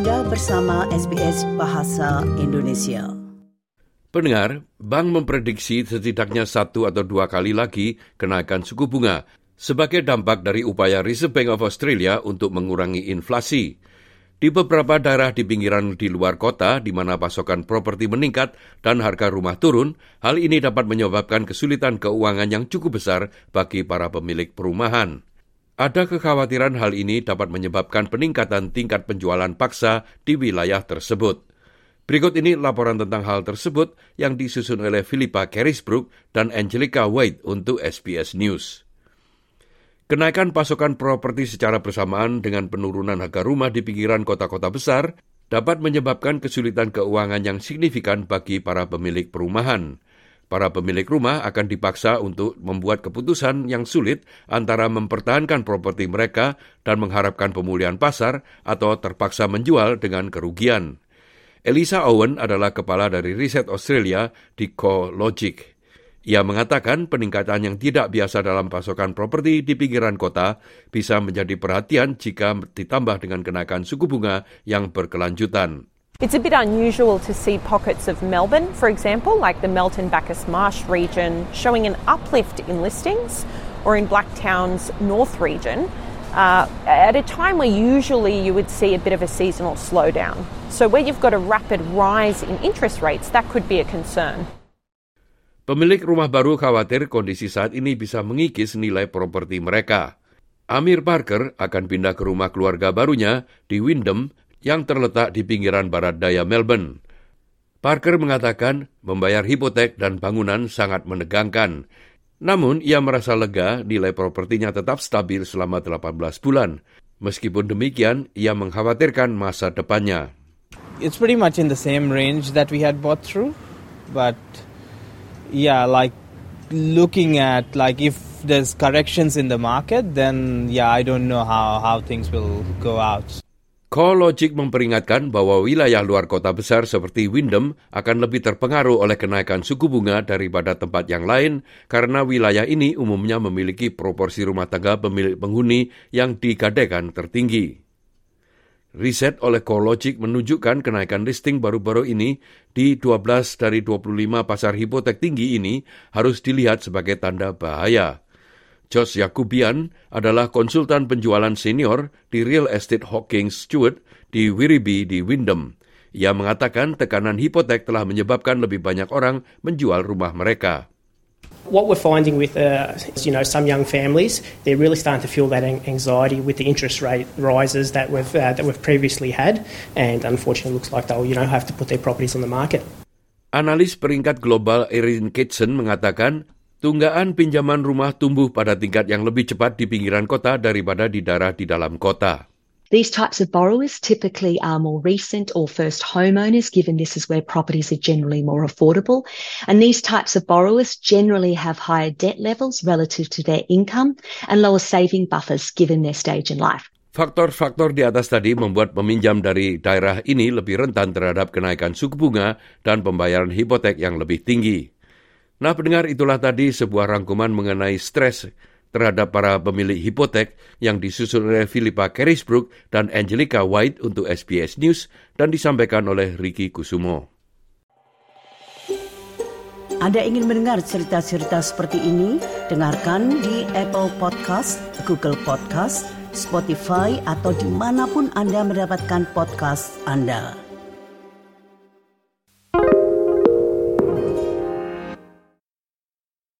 Anda bersama SBS Bahasa Indonesia. Pendengar, bank memprediksi setidaknya satu atau dua kali lagi kenaikan suku bunga sebagai dampak dari upaya Reserve Bank of Australia untuk mengurangi inflasi. Di beberapa daerah di pinggiran di luar kota di mana pasokan properti meningkat dan harga rumah turun, hal ini dapat menyebabkan kesulitan keuangan yang cukup besar bagi para pemilik perumahan. Ada kekhawatiran hal ini dapat menyebabkan peningkatan tingkat penjualan paksa di wilayah tersebut. Berikut ini laporan tentang hal tersebut yang disusun oleh Philippa Carisbrook dan Angelica White untuk SBS News. Kenaikan pasokan properti secara bersamaan dengan penurunan harga rumah di pinggiran kota-kota besar dapat menyebabkan kesulitan keuangan yang signifikan bagi para pemilik perumahan para pemilik rumah akan dipaksa untuk membuat keputusan yang sulit antara mempertahankan properti mereka dan mengharapkan pemulihan pasar atau terpaksa menjual dengan kerugian. Elisa Owen adalah kepala dari riset Australia di CoLogic. Ia mengatakan peningkatan yang tidak biasa dalam pasokan properti di pinggiran kota bisa menjadi perhatian jika ditambah dengan kenaikan suku bunga yang berkelanjutan. It's a bit unusual to see pockets of Melbourne, for example, like the Melton Bacchus Marsh region, showing an uplift in listings, or in Blacktown's North region, uh, at a time where usually you would see a bit of a seasonal slowdown. So, where you've got a rapid rise in interest rates, that could be a concern. Pemilik rumah baru khawatir kondisi saat ini bisa mengikis nilai properti mereka. Amir Parker akan pindah ke rumah keluarga barunya di Windham yang terletak di pinggiran barat daya Melbourne. Parker mengatakan membayar hipotek dan bangunan sangat menegangkan. Namun, ia merasa lega nilai propertinya tetap stabil selama 18 bulan. Meskipun demikian, ia mengkhawatirkan masa depannya. It's pretty much in the same range that we had bought through, but yeah, like looking at like if there's corrections in the market, then yeah, I don't know how how things will go out. CoLogic memperingatkan bahwa wilayah luar kota besar seperti Windham akan lebih terpengaruh oleh kenaikan suku bunga daripada tempat yang lain karena wilayah ini umumnya memiliki proporsi rumah tangga pemilik penghuni yang digadaikan tertinggi. Riset oleh CoLogic menunjukkan kenaikan listing baru-baru ini di 12 dari 25 pasar hipotek tinggi ini harus dilihat sebagai tanda bahaya. Josh Yakubian adalah konsultan penjualan senior di Real Estate Hawkins Stewart di Wirriby di Windham. Ia mengatakan tekanan hipotek telah menyebabkan lebih banyak orang menjual rumah mereka. What we're finding with, uh, you know, some young families, they're really starting to feel that anxiety with the interest rate rises that we've uh, that we've previously had, and unfortunately, looks like they'll, you know, have to put their properties on the market. Analis peringkat global Erin Kitson mengatakan Tunggaan pinjaman rumah tumbuh pada tingkat yang lebih cepat di pinggiran kota daripada di daerah di dalam kota. These types of borrowers typically are more recent or first homeowners, given this is where properties are generally more affordable. And these types of borrowers generally have higher debt levels relative to their income and lower saving buffers given their stage in life. Faktor-faktor di atas tadi membuat peminjam dari daerah ini lebih rentan terhadap kenaikan suku bunga dan pembayaran hipotek yang lebih tinggi. Nah, pendengar itulah tadi sebuah rangkuman mengenai stres terhadap para pemilik hipotek yang disusun oleh Philippa Carisbrook dan Angelica White untuk SBS News dan disampaikan oleh Ricky Kusumo. Anda ingin mendengar cerita-cerita seperti ini? Dengarkan di Apple Podcast, Google Podcast, Spotify, atau di mana pun Anda mendapatkan podcast Anda.